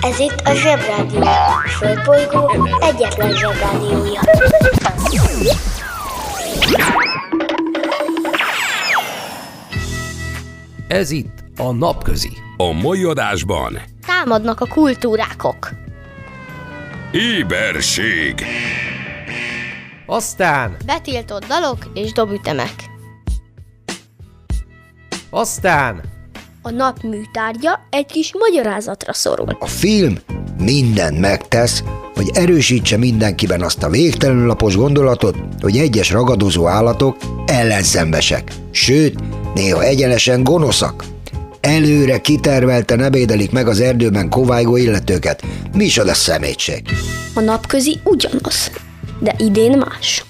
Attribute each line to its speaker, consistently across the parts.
Speaker 1: Ez itt a Zsebrádió. A Földbolygó egyetlen Zsebrádiója.
Speaker 2: Ez itt a Napközi.
Speaker 3: A mai adásban
Speaker 4: Támadnak a kultúrákok.
Speaker 3: Éberség
Speaker 2: Aztán,
Speaker 4: Betiltott dalok és dobütemek.
Speaker 2: aztán,
Speaker 4: A nap műtárgya egy kis magyarázatra szorul.
Speaker 5: A film mindent megtesz, hogy erősítse mindenkiben azt a végtelenül lapos gondolatot, hogy egyes ragadozó állatok ellenszenvesek, sőt, néha egyenesen gonoszak. Előre kitervelten ebédelik meg az erdőben kovájgó illetőket. Mi a szemétség?
Speaker 4: A napközi ugyanaz, de idén más.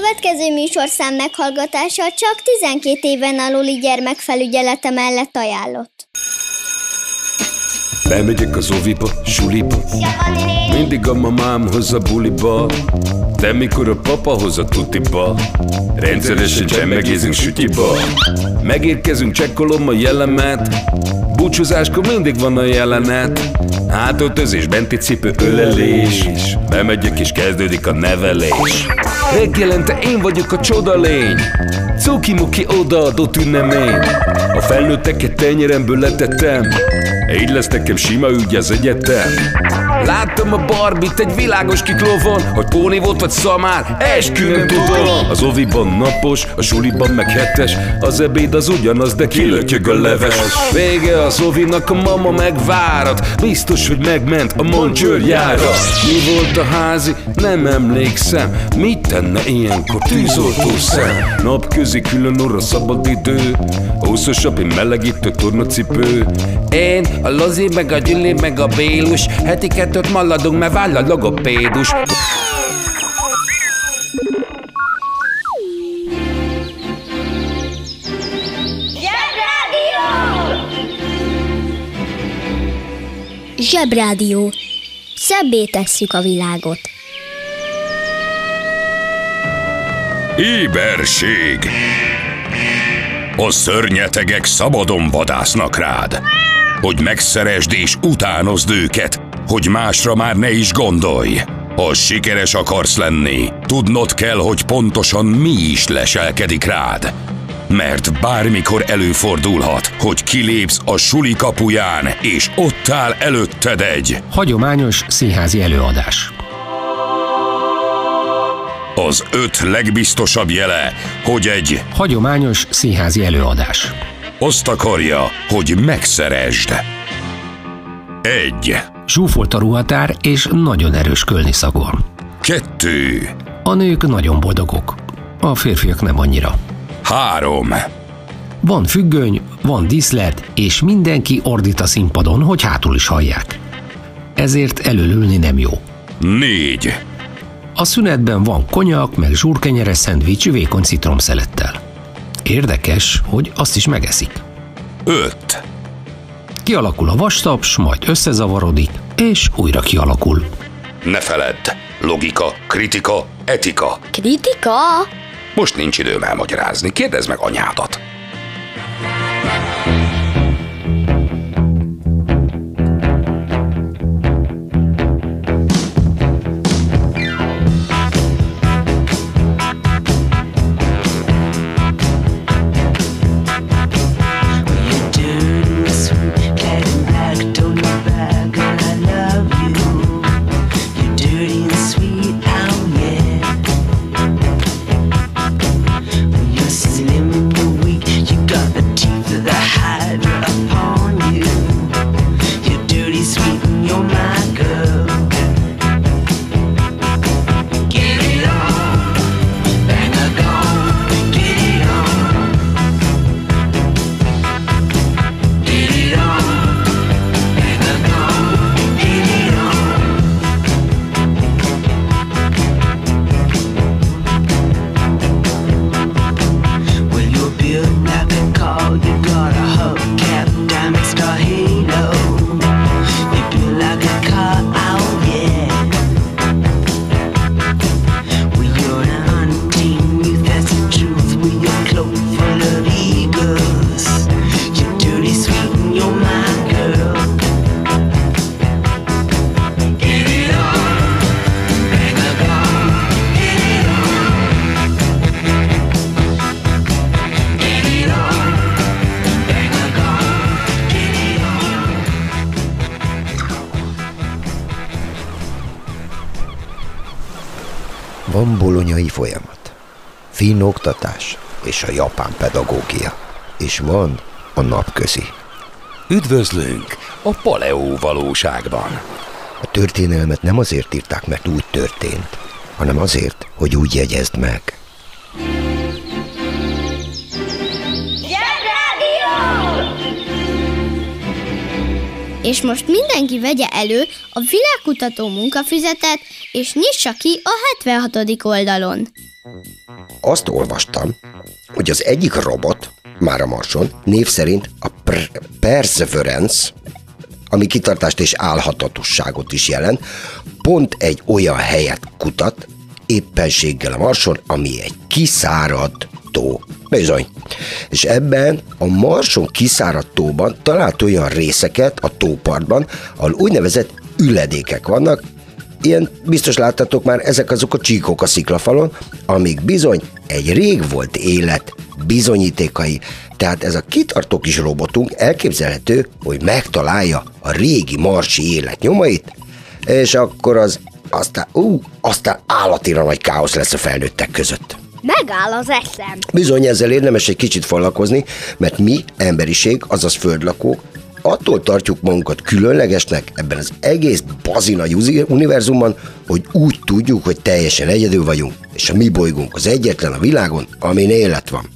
Speaker 6: Következő műsorszám meghallgatása csak 12 éven aluli gyermekfelügyelete mellett ajánlott.
Speaker 3: Bemegyek az oviba, suliba Mindig a mamám hoz a buliba. De mikor a papa hoz a tutiba Rendszeresen csemmegézünk sütiba Megérkezünk, csekkolom a jellemet. Búcsúzáskor mindig van a jelenet. Hátöltözés, benti cipő, ölelés. Bemegyek és kezdődik a nevelés. Reggelente én vagyok a csoda lény. Cuki-muki odaadott ünnemény. A felnőtteket tenyeremből letettem így lesz nekem sima ügy az egyetem Láttam a Barbit egy világos kiklovon Hogy Póni volt vagy szamár, eskü nem tudom Az oviban napos, a suliban meg hetes Az ebéd az ugyanaz, de kilötyög a leves. Vége az ovinak, a mama megvárat Biztos, hogy megment a moncsőrjára Mi volt a házi? Nem emlékszem. Mit tenne ilyenkor tűzoltó szem? Napközi külön orra szabad idő Húszos api melegítő tornacipő. Én, a Lozi, meg a Gyüli, meg a Bélus Heti kettőt maladunk, mert váll a logopédus
Speaker 6: Zsebrádió. Szebbé tesszük a világot.
Speaker 3: Éberség A szörnyetegek szabadon vadásznak rád Hogy megszeresd és utánozd őket Hogy másra már ne is gondolj Ha sikeres akarsz lenni Tudnod kell, hogy pontosan mi is leselkedik rád mert bármikor előfordulhat, hogy kilépsz a suli kapuján, és ott áll előtted egy
Speaker 2: hagyományos színházi előadás.
Speaker 3: az öt legbiztosabb jele, hogy egy
Speaker 2: Hagyományos színházi előadás.
Speaker 3: azt akarja, hogy megszeresd. Egy,
Speaker 2: Zsúfolt a ruhatár és nagyon erős kölni szagol.
Speaker 3: kettő,
Speaker 2: A nők nagyon boldogok, a férfiak nem annyira.
Speaker 3: három,
Speaker 2: Van függöny, van díszlet, és mindenki ordít a színpadon, hogy hátul is hallják. Ezért elölülni nem jó.
Speaker 3: négy,
Speaker 2: A szünetben van konyak, meg zsúrkenyeres szendvics vékony citromszelettel. Érdekes, hogy azt is megeszik.
Speaker 3: öt,
Speaker 2: Kialakul a vastaps, majd összezavarodik, és újra kialakul.
Speaker 3: ne feledd, logika, kritika, etika.
Speaker 4: Kritika?
Speaker 3: Most nincs időm elmagyarázni, kérdezd meg anyádat.
Speaker 7: Finn oktatás és a japán pedagógia, és van a napközi.
Speaker 3: Üdvözlünk a Paleó valóságban.
Speaker 7: A történelmet nem azért írták, mert úgy történt, hanem azért, hogy úgy jegyezd meg.
Speaker 4: És most mindenki vegye elő a világkutató munkafüzetet, és nyissa ki a 76. oldalon.
Speaker 7: Azt olvastam, hogy az egyik robot, már a Marson, név szerint a Pr- Perseverance, ami kitartást és álhatatosságot is jelent, pont egy olyan helyet kutat, éppenséggel a Marson, ami egy kiszáradt tó. Bizony. És ebben a Marson kiszáradt tóban talált olyan részeket a tópartban, ahol úgynevezett üledékek vannak, Ilyen biztos láttatok már, ezek azok a csíkok a sziklafalon, amik bizony egy rég volt élet bizonyítékai. Tehát ez a kitartó kis robotunk elképzelhető, hogy megtalálja a régi marsi élet nyomait, és akkor az aztán, ú, aztán állatira nagy káosz lesz a felnőttek között.
Speaker 8: Megáll az eszem.
Speaker 7: Bizony ezzel érdemes egy kicsit foglalkozni, mert mi, emberiség, azaz földlakók, attól tartjuk magunkat különlegesnek ebben az egész bazinagy uzi- univerzumban, hogy úgy tudjuk, hogy teljesen egyedül vagyunk, és a mi bolygónk az egyetlen a világon, amin élet van.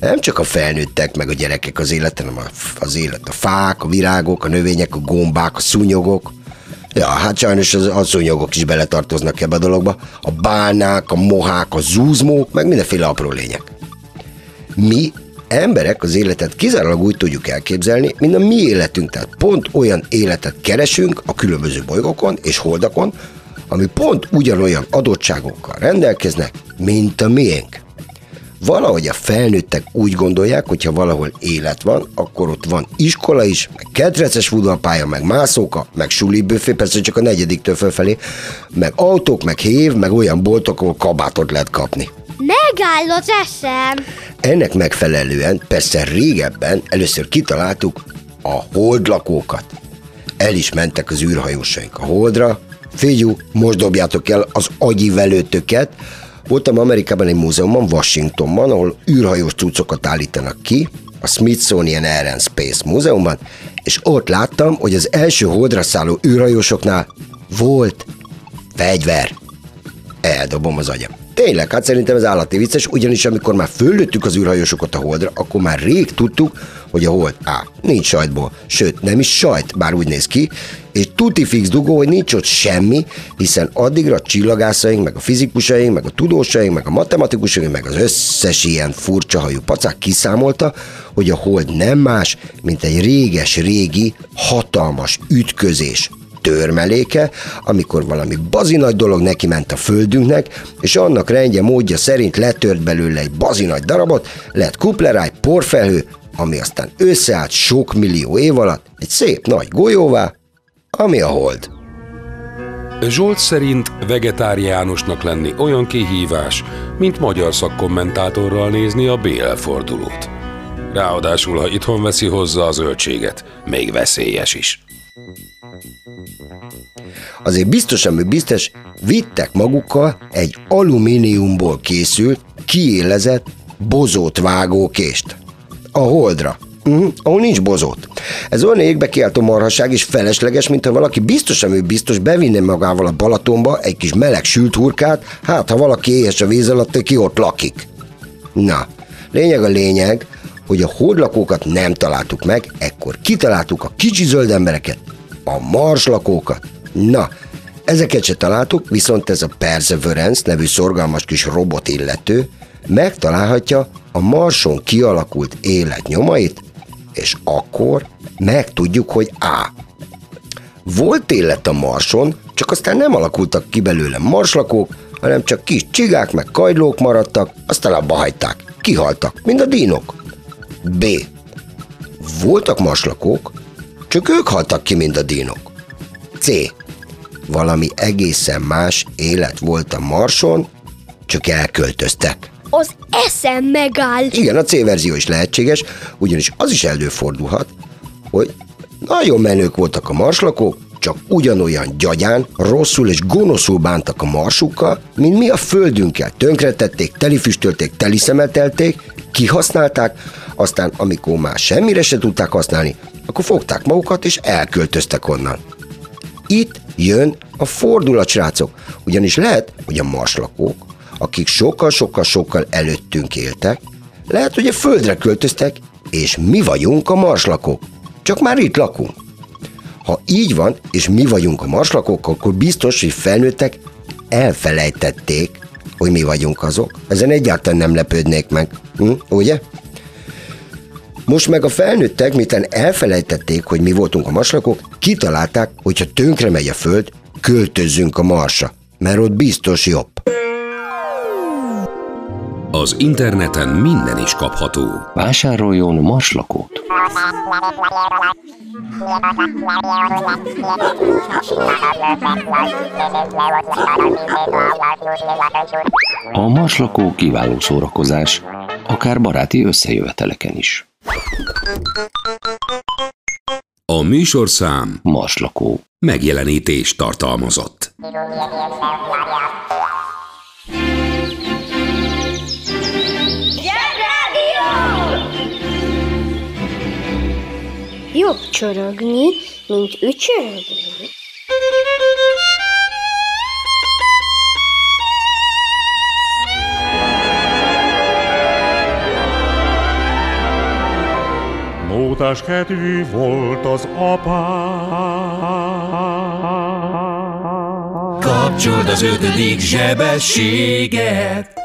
Speaker 7: Nem csak a felnőttek, meg a gyerekek az élet, hanem az élet a fák, a virágok, a növények, a gombák, a szúnyogok. Ja, hát sajnos az, a szúnyogok is beletartoznak ebbe a dologba. A bálnák, a mohák, a zúzmók, meg mindenféle apró lények. Mi emberek az életet kizárólag úgy tudjuk elképzelni, mint a mi életünk. Tehát pont olyan életet keresünk a különböző bolygókon és holdakon, ami pont ugyanolyan adottságokkal rendelkeznek, mint a miénk. Valahogy a felnőttek úgy gondolják, hogy ha valahol élet van, akkor ott van iskola is, meg ketreces futballpálya, meg mászóka, meg suli büfé, persze csak a negyediktől fölfelé, meg autók, meg hév, meg olyan boltok, ahol kabátot lehet kapni.
Speaker 8: Megáll az eszem.
Speaker 7: Ennek megfelelően persze régebben először kitaláltuk a holdlakókat. El is mentek az űrhajósaink a holdra. Figyú, most dobjátok el az agyi velőtöket. Voltam Amerikában egy múzeumban, Washingtonban, ahol űrhajós cuccokat állítanak ki, a Smithsonian Air and Space Múzeumban, és ott láttam, hogy az első holdra szálló űrhajósoknál volt fegyver eldobom az agyam. Tényleg, hát szerintem ez állati vicces, ugyanis amikor már föllőttük az űrhajósokat a holdra, akkor már rég tudtuk, hogy a hold A. Nincs sajtból, sőt, nem is sajt, bár úgy néz ki, és tuti fix dugó, hogy nincs ott semmi, hiszen addigra a csillagászaink, meg a fizikusaink, meg a tudósaink, meg a matematikusaink, meg az összes ilyen furcsa hajú pacák kiszámolta, hogy a hold nem más, mint egy réges-régi, hatalmas ütközés törmeléke, amikor valami bazinagy dolog neki ment a földünknek, és annak rendje módja szerint letört belőle egy bazinagy darabot, lett kupleráj, porfelhő, ami aztán összeállt sok millió év alatt egy szép nagy golyóvá, ami a hold.
Speaker 3: Zsolt szerint vegetáriánusnak lenni olyan kihívás, mint magyar szakkommentátorral nézni a BL fordulót. Ráadásul, ha itthon veszi hozzá a zöldséget, még veszélyes is.
Speaker 7: Azért biztos, ami biztos, vittek magukkal egy alumíniumból készült, kiélezett bozót vágó kést. A holdra. Uh-huh, ahol nincs bozót. Ez olyan égbe kiáltó marhaság és felesleges, mint ha valaki biztos, ami biztos bevinne magával a Balatonba egy kis meleg sült hurkát, hát ha valaki éhes a víz alatt, ki ott lakik. Na, lényeg a lényeg, hogy a holdlakókat nem találtuk meg, ekkor kitaláltuk a kicsi zöld embereket, a marslakókat. Na, ezeket se találtuk, viszont ez a Perseverance nevű szorgalmas kis robot illető megtalálhatja a Marson kialakult élet nyomait, és akkor megtudjuk, hogy A. Volt élet a Marson, csak aztán nem alakultak ki belőle marslakók, hanem csak kis csigák meg kajlók maradtak, aztán abba hagyták. Kihaltak, mint a dínok. B. Voltak marslakók, csak ők haltak ki, mint a dínok. C. Valami egészen más élet volt a Marson, csak elköltöztek.
Speaker 8: Az eszem megáll.
Speaker 7: Igen, a C verzió is lehetséges, ugyanis az is előfordulhat, hogy nagyon menők voltak a marslakók, csak csak ugyanolyan gyagyán, rosszul és gonoszul bántak a marsukkal, mint mi a földünkkel. Tönkretették, telifüstölték, teliszemetelték, kihasználták, aztán amikor már semmire se tudták használni, akkor fogták magukat és elköltöztek onnan. Itt jön a fordulat, srácok, ugyanis lehet, hogy a marslakók, akik sokkal-sokkal-sokkal előttünk éltek, lehet, hogy a földre költöztek, és mi vagyunk a marslakók. Csak már itt lakunk. Ha így van, és mi vagyunk a marslakók, akkor biztos, hogy felnőttek elfelejtették, hogy mi vagyunk azok. Ezen egyáltalán nem lepődnék meg. Hm? Ugye? Most meg a felnőttek, miután elfelejtették, hogy mi voltunk a marslakók, kitalálták, hogy ha tönkre megy a föld, költözzünk a marsra, mert ott biztos jobb.
Speaker 3: Az interneten minden is kapható.
Speaker 2: Vásároljon marslakót. A marslakó kiváló szórakozás, akár baráti összejöveteleken is.
Speaker 3: A műsorszám
Speaker 2: Marslakó.
Speaker 3: megjelenítést tartalmazott.
Speaker 9: Jobb csorogni, mint ücsörögni.
Speaker 10: Mótás kedvű volt az apám.
Speaker 11: Kapcsold az ötödik zsebességet.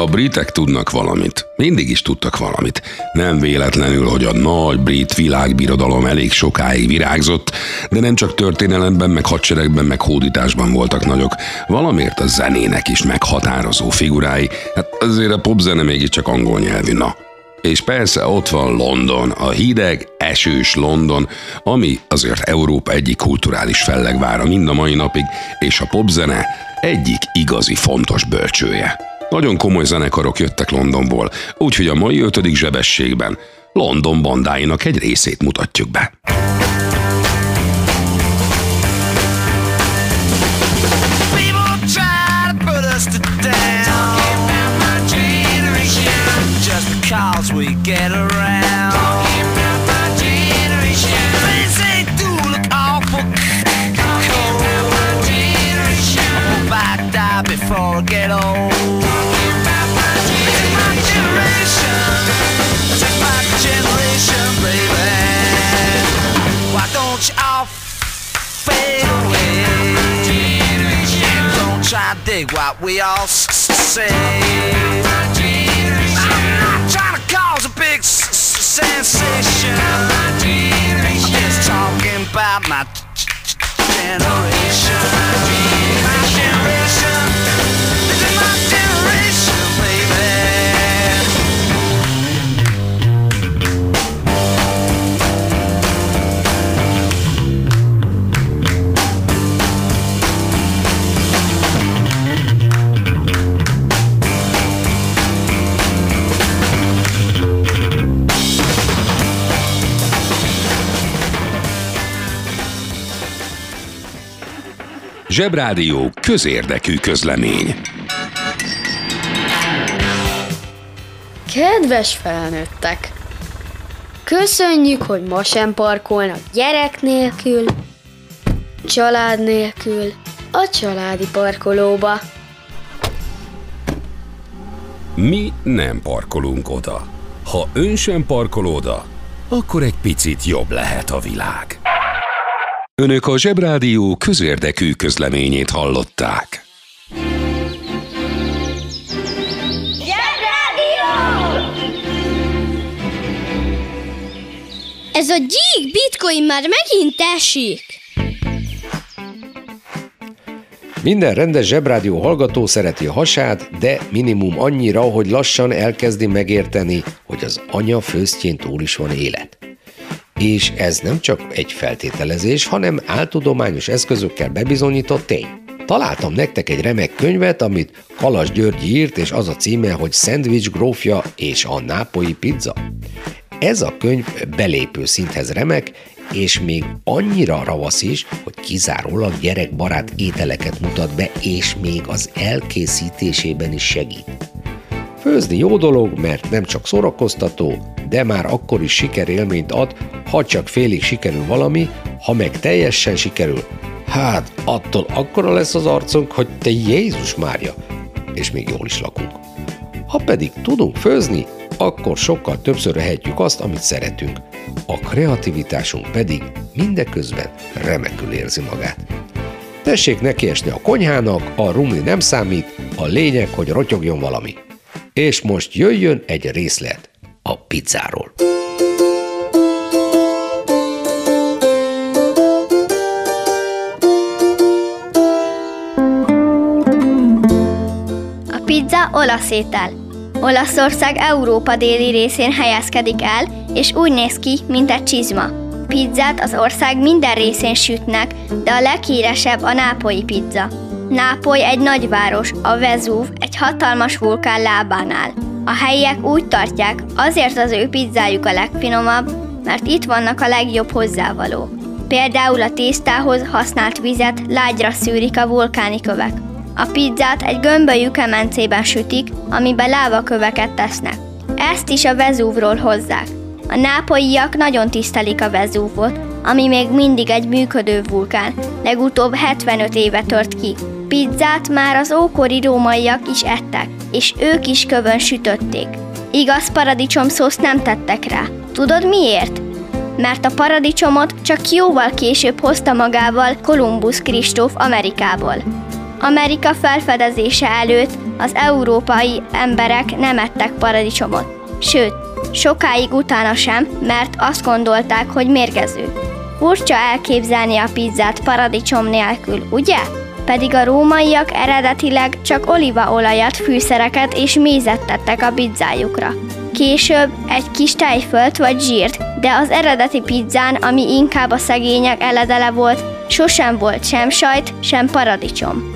Speaker 3: A britek tudnak valamit. Mindig is tudtak valamit. Nem véletlenül, hogy a nagy brit világbirodalom elég sokáig virágzott, de nem csak történelemben, meg hadseregben, meg hódításban voltak nagyok. Valamiért a zenének is meghatározó figurái. Hát azért a popzene mégiscsak angol nyelvű, na. És persze ott van London, a hideg, esős London, ami azért Európa egyik kulturális fellegvára mind a mai napig, és a popzene egyik igazi fontos bölcsője. Nagyon komoly zenekarok jöttek Londonból, úgyhogy a mai ötödik zsebességben London bandáinak egy részét mutatjuk be.
Speaker 11: People try All to say.
Speaker 3: Zsebrádió közérdekű közlemény.
Speaker 12: Kedves felnőttek! Köszönjük, hogy ma sem parkolnak gyerek nélkül, család nélkül, a családi parkolóba.
Speaker 3: Mi nem parkolunk oda. Ha ön sem parkol oda, akkor egy picit jobb lehet a világ. Önök a Zsebrádió közérdekű közleményét hallották.
Speaker 4: Ez a gyík bitcoin már megint esik.
Speaker 2: Minden rendes zsebrádió hallgató szereti a hasát, de minimum annyira, hogy lassan elkezdi megérteni, hogy az anya főztjén túl is van élet. És ez nem csak egy feltételezés, hanem áltudományos eszközökkel bebizonyított tény. Találtam nektek egy remek könyvet, amit Kalas György írt, és az a címe, hogy Szendvics grófja és a nápolyi pizza. Ez a könyv belépő szinthez remek, és még annyira ravasz is, hogy kizárólag gyerekbarát ételeket mutat be, és még az elkészítésében is segít. Főzni jó dolog, mert nem csak szórakoztató, de már akkor is sikerélményt ad, ha csak félig sikerül valami, ha meg teljesen sikerül, hát attól akkora lesz az arcunk, hogy te Jézus Mária, és még jól is lakunk. Ha pedig tudunk főzni, akkor sokkal többször ehetjük azt, amit szeretünk. A kreativitásunk pedig mindeközben remekül érzi magát. Tessék nekiesni a konyhának, a rumli nem számít, a lényeg, hogy rotyogjon valami. És most jöjjön egy részlet a pizzáról.
Speaker 6: A pizza olasz étel. Olaszország Európa déli részén helyezkedik el, és úgy néz ki, mint egy csizma. Pizzát az ország minden részén sütnek, de a leghíresebb a nápolyi pizza. Nápoly egy nagyváros, a Vezúv hatalmas vulkán lábánál. A helyiek úgy tartják, azért az ő pizzájuk a legfinomabb, mert itt vannak a legjobb hozzávaló. Például a tésztához használt vizet lágyra szűrik a vulkáni kövek. A pizzát egy gömbölyű kemencében sütik, amiben lávaköveket tesznek. Ezt is a Vezúvról hozzák. A nápolyiak nagyon tisztelik a Vezúvot, ami még mindig egy működő vulkán, legutóbb 75 éve tört ki. Pizzát már az ókori rómaiak is ettek, és ők is kövön sütötték. Igaz paradicsomszószt nem tettek rá. Tudod miért? Mert a paradicsomot csak jóval később hozta magával Kolumbusz Kristóf Amerikából. Amerika felfedezése előtt az európai emberek nem ettek paradicsomot. Sőt, sokáig utána sem, mert azt gondolták, hogy mérgező. Furcsa elképzelni a pizzát paradicsom nélkül, ugye? Pedig a rómaiak eredetileg csak olívaolajat, fűszereket és mézet tettek a pizzájukra. Később egy kis tejfölt vagy zsírt, de az eredeti pizzán, ami inkább a szegények eledele volt, sosem volt sem sajt, sem paradicsom.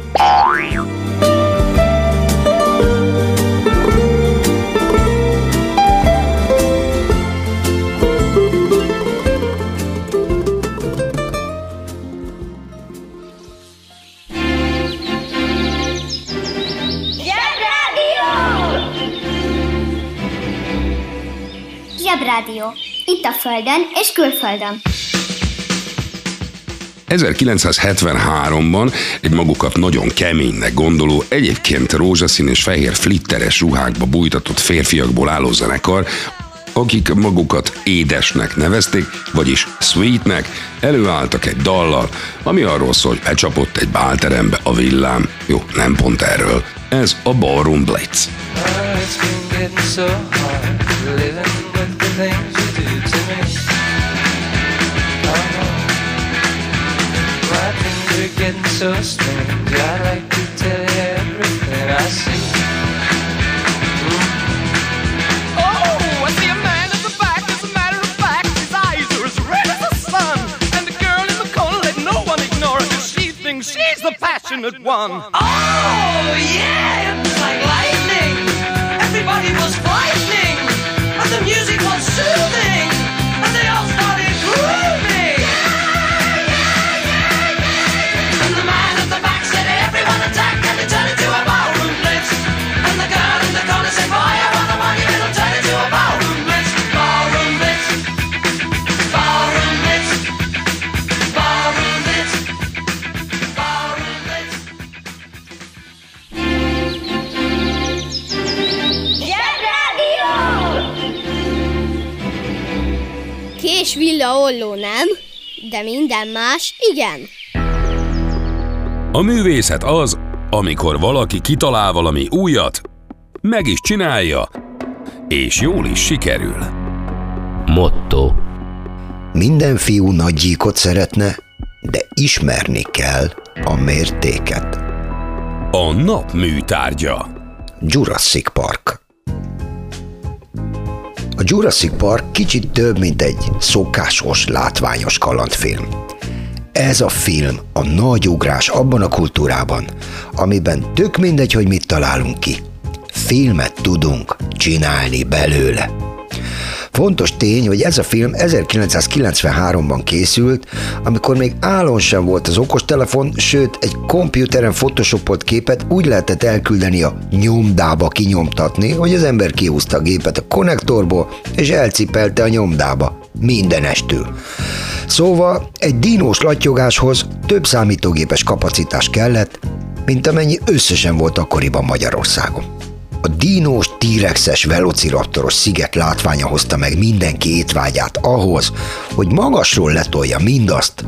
Speaker 1: Itt a Földön és külföldön.
Speaker 3: 1973-ban egy magukat nagyon keménynek gondoló, egyébként rózsaszín és fehér flitteres ruhákba bújtatott férfiakból álló zenekar, akik magukat édesnek nevezték, vagyis sweetnek, előálltak egy dallal, ami arról szól, hogy becsapott egy bálterembe a villám. Jó, nem pont erről. Ez a Ballroom Blitz.
Speaker 13: Oh, it's been getting so strange. I'd like to tell you everything I see.
Speaker 14: Oh, I see a man at the back. As a matter of fact, his eyes are as red as the sun. And the girl in the corner, let no one ignore she thinks she's the passionate one.
Speaker 13: Oh, yeah, like lightning. Everybody was frightening, and the music was soothing,
Speaker 4: Kés villa olló nem, de minden más igen.
Speaker 3: A művészet az, amikor valaki kitalál valami újat, meg is csinálja, és jól is sikerül.
Speaker 2: Motto.
Speaker 5: Minden fiú nagy gyíkot szeretne, de ismerni kell a mértéket.
Speaker 3: A nap műtárgya.
Speaker 5: Jurassic Park Jurassic Park kicsit több, mint egy szokásos, látványos kalandfilm. Ez a film a nagy ugrás abban a kultúrában, amiben tök mindegy, hogy mit találunk ki. Filmet tudunk csinálni belőle. Fontos tény, hogy ez a film 1993-ban készült, amikor még állon sem volt az okostelefon, sőt egy komputeren photoshopolt képet úgy lehetett elküldeni a nyomdába kinyomtatni, hogy az ember kihúzta a gépet a konnektorból, és elcipelte a nyomdába. Mindenestül. Szóval egy dinós lattyogáshoz több számítógépes kapacitás kellett, mint amennyi összesen volt akkoriban Magyarországon. A dínós, tírexes, velociraptoros sziget látványa hozta meg mindenki étvágyát ahhoz, hogy magasról letolja mindazt,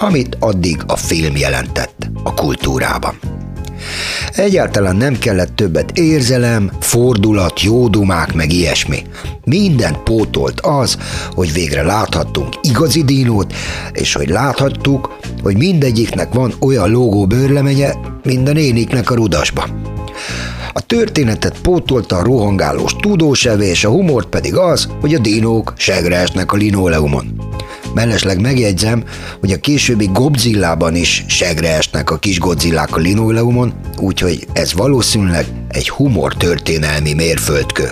Speaker 5: amit addig a film jelentett a kultúrában. Egyáltalán nem kellett többet érzelem, fordulat, jódumák, meg ilyesmi. Mindent pótolt az, hogy végre láthattunk igazi dínót, és hogy láthattuk, hogy mindegyiknek van olyan lógó bőrlemenye, mint a néniknek a rudasba. A történetet pótolta a rohangálós tudósevés, a humort pedig az, hogy a dinók segre esnek a linoleumon. Mellesleg megjegyzem, hogy a későbbi Godzillában is segre esnek a kis godzillák a linoleumon, úgyhogy ez valószínűleg egy humor történelmi mérföldkő.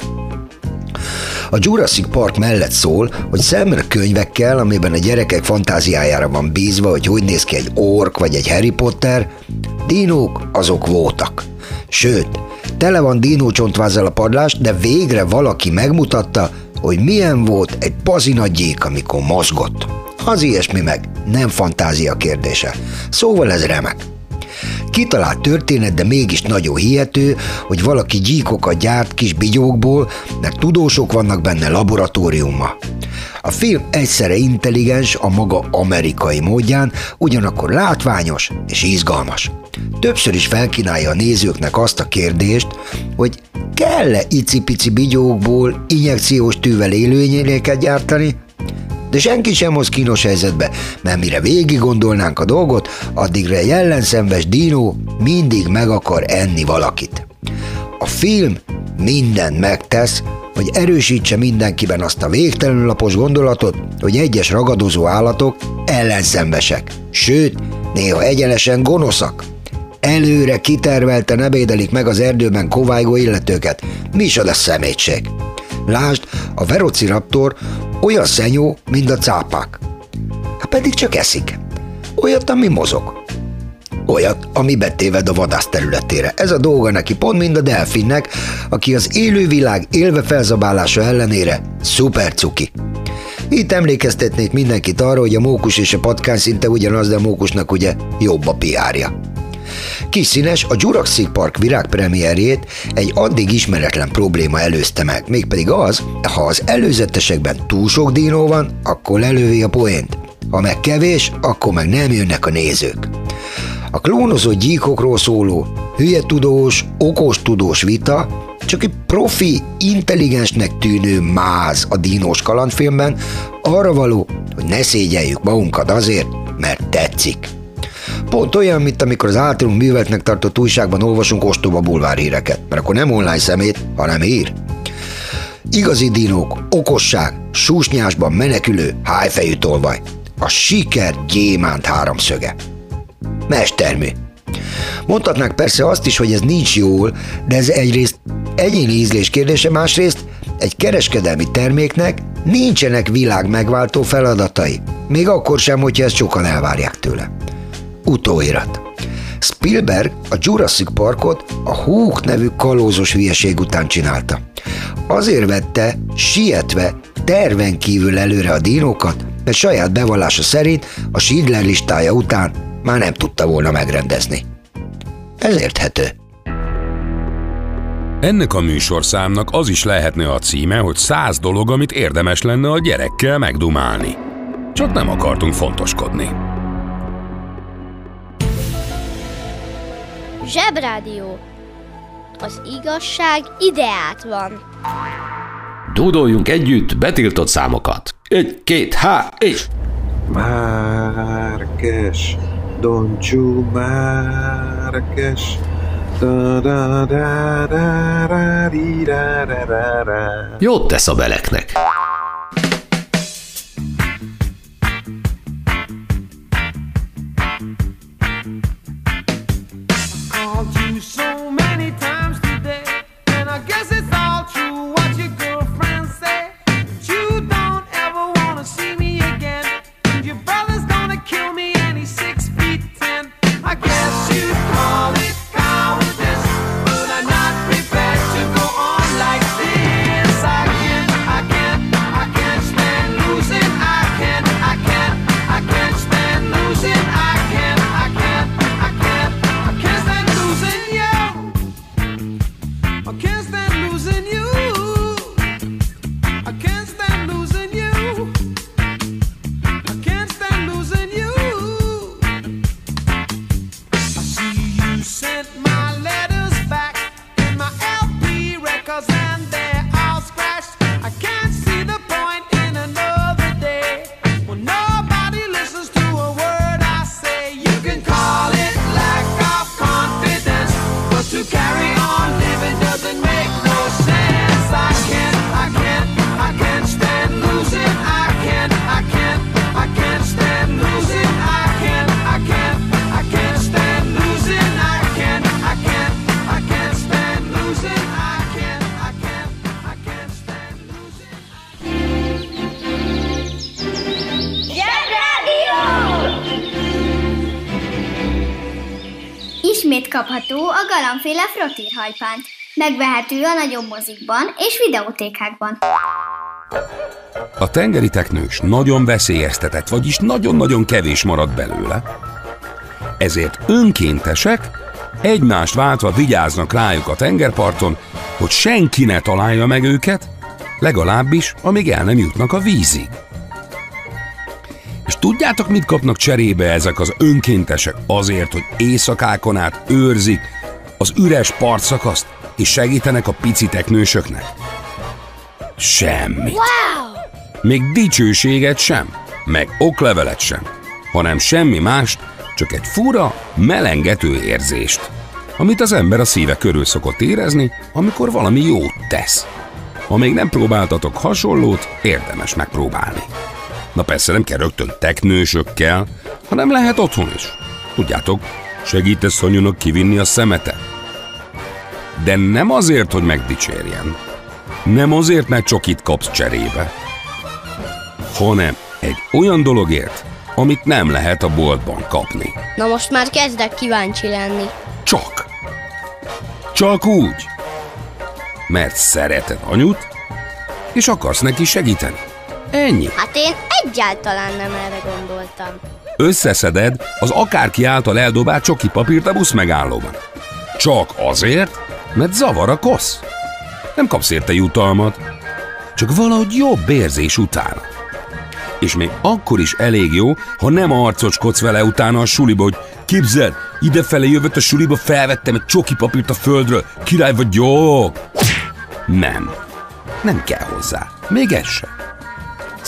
Speaker 5: A Jurassic Park mellett szól, hogy szemre könyvekkel, amiben a gyerekek fantáziájára van bízva, hogy hogy néz ki egy ork vagy egy Harry Potter, dinók azok voltak. Sőt, tele van dinócsontvázzal a padlás, de végre valaki megmutatta, hogy milyen volt egy pazinagyék, amikor mozgott. Az ilyesmi meg nem fantázia kérdése. Szóval ez remek. Kitalált történet, de mégis nagyon hihető, hogy valaki gyíkokat gyárt kis bigyókból, mert tudósok vannak benne laboratóriumma. A film egyszerre intelligens a maga amerikai módján, ugyanakkor látványos és izgalmas. Többször is felkínálja a nézőknek azt a kérdést, hogy kell-e icipici bigyókból injekciós tűvel élőényéléket gyártani, de senki sem hoz kínos helyzetbe, mert mire végig gondolnánk a dolgot, addigra egy ellenszenves dínó mindig meg akar enni valakit. A film mindent megtesz, hogy erősítse mindenkiben azt a végtelenül lapos gondolatot, hogy egyes ragadozó állatok ellenszenvesek, sőt, néha egyenesen gonoszak. Előre kitervelte nebédelik meg az erdőben kovájgó illetőket. A szemétség? Lásd, a Velociraptor olyan szenyó, mint a cápák. Hát pedig csak eszik. Olyat, ami mozog. Olyat, ami betéved a vadász területére. Ez a dolga neki pont, mint a delfinnek, aki az élővilág élve felzabálása ellenére szuper cuki. Itt emlékeztetnék mindenkit arra, hogy a mókus és a patkány szinte ugyanaz, de a mókusnak ugye jobb a piárja. Kis színes a Jurassic Park virágpremierjét egy addig ismeretlen probléma előzte meg, mégpedig az, ha az előzetesekben túl sok dinó van, akkor lelövi a poént. Ha meg kevés, akkor meg nem jönnek a nézők. A klónozott gyíkokról szóló, hülye tudós, okos tudós vita csak egy profi, intelligensnek tűnő máz a dinós kalandfilmben, arra való, hogy ne szégyeljük magunkat azért, mert tetszik. Pont olyan, mint amikor az általunk műveltnek tartott újságban olvasunk ostoba bulvárhíreket, mert akkor nem online szemét, hanem hír. Igazi dinók, okosság, súsnyásban menekülő, hájfejű tolvaj. A siker gyémánt háromszöge. Mestermű. Mondhatnák persze azt is, hogy ez nincs jól, de ez egyrészt egyéni ízlés kérdése, másrészt egy kereskedelmi terméknek nincsenek világ megváltó feladatai, még akkor sem, hogyha ezt sokan elvárják tőle. Utóirat. Spielberg a Jurassic Parkot a Húk nevű kalózos hülyeség után csinálta. Azért vette, sietve, terven kívül előre a dinókat, mert saját bevallása szerint a Schindler listája után már nem tudta volna megrendezni. Ez érthető.
Speaker 3: Ennek a műsorszámnak az is lehetne a címe, hogy száz dolog, amit érdemes lenne a gyerekkel megdumálni. Csak nem akartunk fontoskodni.
Speaker 4: Zsebrádió. Az igazság ideát van.
Speaker 2: Dúdoljunk együtt betiltott számokat. Egy, két, há, és...
Speaker 15: Márkes, don't you Márkes, da da da da da di, da da da da.
Speaker 2: Jót tesz a beleknek.
Speaker 6: Kapható a galambféle frottírhajpánt. Megvehető a nagyobb mozikban és videótékákban.
Speaker 3: A tengeri teknős nagyon veszélyeztetett, vagyis nagyon-nagyon kevés marad belőle. Ezért önkéntesek egymást váltva vigyáznak rájuk a tengerparton, hogy senki ne találja meg őket, legalábbis amíg el nem jutnak a vízig. És tudjátok, mit kapnak cserébe ezek az önkéntesek azért, hogy éjszakákon át őrzik az üres partszakaszt, és segítenek a pici teknősöknek? Semmit.
Speaker 4: Wow!
Speaker 3: Még dicsőséget sem, meg oklevelet sem, hanem semmi mást, csak egy fura, melengető érzést, amit az ember a szíve körül szokott érezni, amikor valami jót tesz. Ha még nem próbáltatok hasonlót, érdemes megpróbálni. Na persze nem kell rögtön teknősökkel, hanem lehet otthon is. Tudjátok, segítesz Szanyunak kivinni a szemetet. De nem azért, hogy megdicsérjen. Nem azért, mert csokit kapsz cserébe. Hanem egy olyan dologért, amit nem lehet a boltban kapni.
Speaker 4: Na most már kezdek kíváncsi lenni.
Speaker 3: Csak. Csak úgy. Mert szereted anyut, és akarsz neki segíteni. Ennyi.
Speaker 4: Hát én egyáltalán nem erre gondoltam.
Speaker 3: Összeszeded az akárki által eldobált csoki papírt a busz megállóban. Csak azért, mert zavar a kosz. Nem kapsz érte jutalmat, csak valahogy jobb érzés utána. És még akkor is elég jó, ha nem arcoskodsz vele utána a suliba, hogy képzeld, idefelé jövött a suliba, felvettem egy csoki papírt a földről, király vagy jó. Nem. Nem kell hozzá. Még ez sem.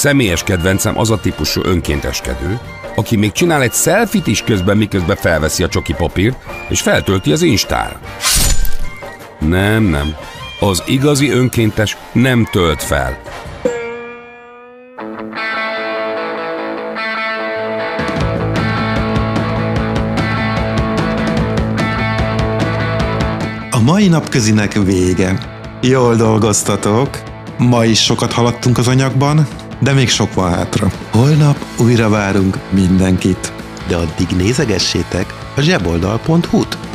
Speaker 3: Személyes kedvencem az a típusú önkénteskedő, aki még csinál egy selfit is közben, miközben felveszi a csoki papírt, és feltölti az Instára. Nem, nem. Az igazi önkéntes nem tölt fel.
Speaker 15: A mai napközinek vége. Jól dolgoztatok. Ma is sokat haladtunk az anyagban, de még sok van hátra. Holnap újra várunk mindenkit.
Speaker 16: De addig nézegessétek a zseboldal.hu-t.